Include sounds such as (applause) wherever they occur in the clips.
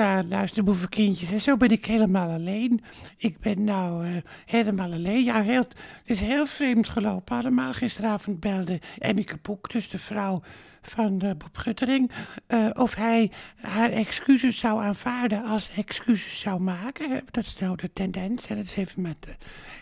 Ja, luister, boevenkindjes. En zo ben ik helemaal alleen. Ik ben nou eh, helemaal alleen. Ja, heel, het is heel vreemd gelopen. Allemaal gisteravond belde Emmike Poek, dus de vrouw van uh, Bob Guttering, uh, of hij haar excuses zou aanvaarden als excuses zou maken. Dat is nou de tendens. En dat heeft met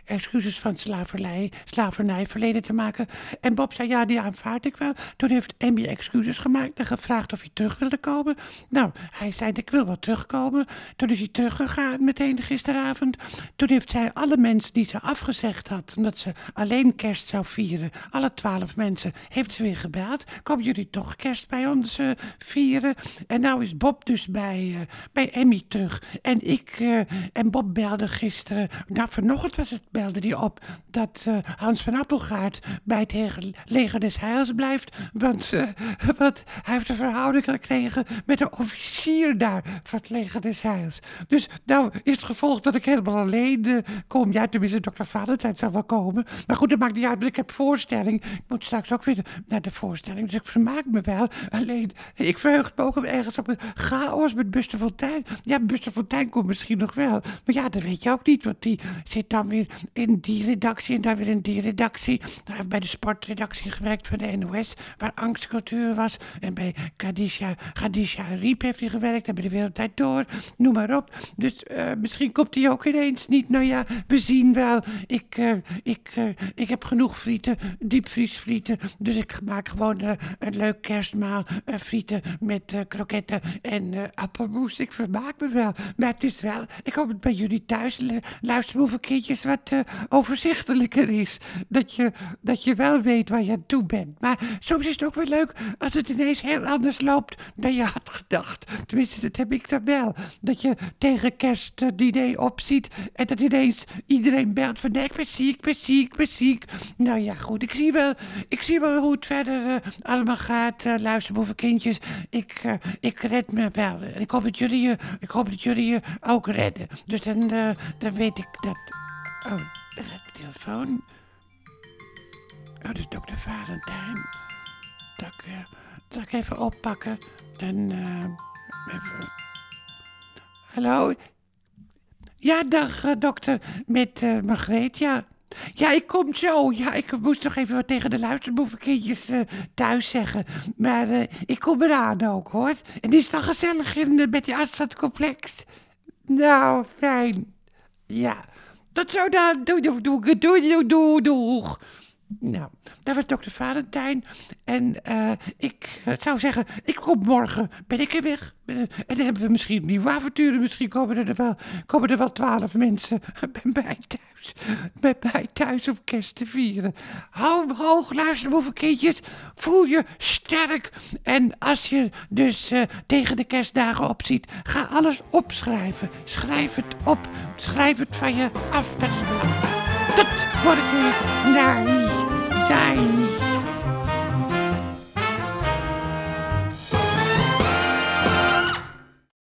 excuses van slavernij, slavernij verleden te maken. En Bob zei, ja, die aanvaard ik wel. Toen heeft Emmy excuses gemaakt en gevraagd of hij terug wilde komen. Nou, hij zei, ik wil wel terugkomen. Toen is hij teruggegaan meteen gisteravond. Toen heeft zij alle mensen die ze afgezegd had, omdat ze alleen kerst zou vieren, alle twaalf mensen, heeft ze weer gebeld. Komen jullie toch kerst bij ons uh, vieren. En nou is Bob dus bij, uh, bij Emmy terug. En ik uh, en Bob belde gisteren, nou vanochtend was het, belde die op, dat Hans van Appelgaard bij het leger des Heils blijft. Want, (laughs) want hij heeft een verhouding gekregen met een officier daar van het leger des Heils. Dus nou is het gevolg dat ik helemaal alleen kom. Ja, tenminste, dokter Valentijn zal wel komen. Maar goed, dat maakt niet uit, want ik heb voorstelling. Ik moet straks ook weer naar de voorstelling, dus ik vermaak me wel. Alleen, ik verheug me ook ergens op een chaos met Buster Fontijn. Ja, Buster Fontijn komt misschien nog wel. Maar ja, dat weet je ook niet, want die zit dan weer in die redactie en dan weer in die redactie. Hij heeft bij de sportredactie gewerkt van de NOS, waar angstcultuur was. En bij Kadisha, Kadisha Riep heeft hij gewerkt en bij de Wereldtijd Door, noem maar op. Dus uh, misschien komt hij ook ineens niet. Nou ja, we zien wel. Ik, uh, ik, uh, ik heb genoeg frieten, diepvriesfrieten, dus ik maak gewoon een leuk kerstmaal, uh, frieten met uh, kroketten en appelmoes. Ik vermaak me wel. Maar het is wel, ik hoop dat bij jullie thuis, luisteren hoeveel kindjes, wat overzichtelijker is. Dat je, dat je wel weet waar je aan toe bent. Maar soms is het ook wel leuk als het ineens heel anders loopt dan je had gedacht. Tenminste, dat heb ik dan wel. Dat je tegen kerst het idee opziet en dat ineens iedereen belt van ik ben ziek, ik ben ziek, ik ben ziek. Nou ja, goed, ik zie wel, ik zie wel hoe het verder allemaal gaat, uh, luisterboevenkindjes. Ik, uh, ik red me wel. Ik hoop dat jullie je, ik hoop dat jullie je ook redden. Dus dan, uh, dan weet ik dat... Oh, daar de telefoon. Oh, dat is dokter Valentijn. Dat ik, dat ik even oppakken. Dan, even... Hallo? Ja, dag dokter, met Margreet, ja. Ja, ik kom zo. Ja, ik moest nog even wat tegen de luisterboevenkindjes uh, thuis zeggen. Maar uh, ik kom eraan ook, hoor. En is dan gezellig in, uh, met die afstandcomplex? Nou, fijn. Ja. Tot zo dan. Doei, doei, doei, doei, doei, doei. Nou, dat was dokter Valentijn. En uh, ik uh, zou zeggen, ik kom morgen, ben ik er weg. En dan hebben we misschien nieuwe avonturen. Misschien komen er wel, komen er wel twaalf mensen (laughs) bij mij thuis. Bij mij thuis om kerst te vieren. Hou hoog, luister hoeveel kindjes. Voel je sterk. En als je dus tegen de kerstdagen opziet, ga alles opschrijven. Schrijf het op. Schrijf het van je af. Dat belangrijk. Tot morgen. Nee. Die.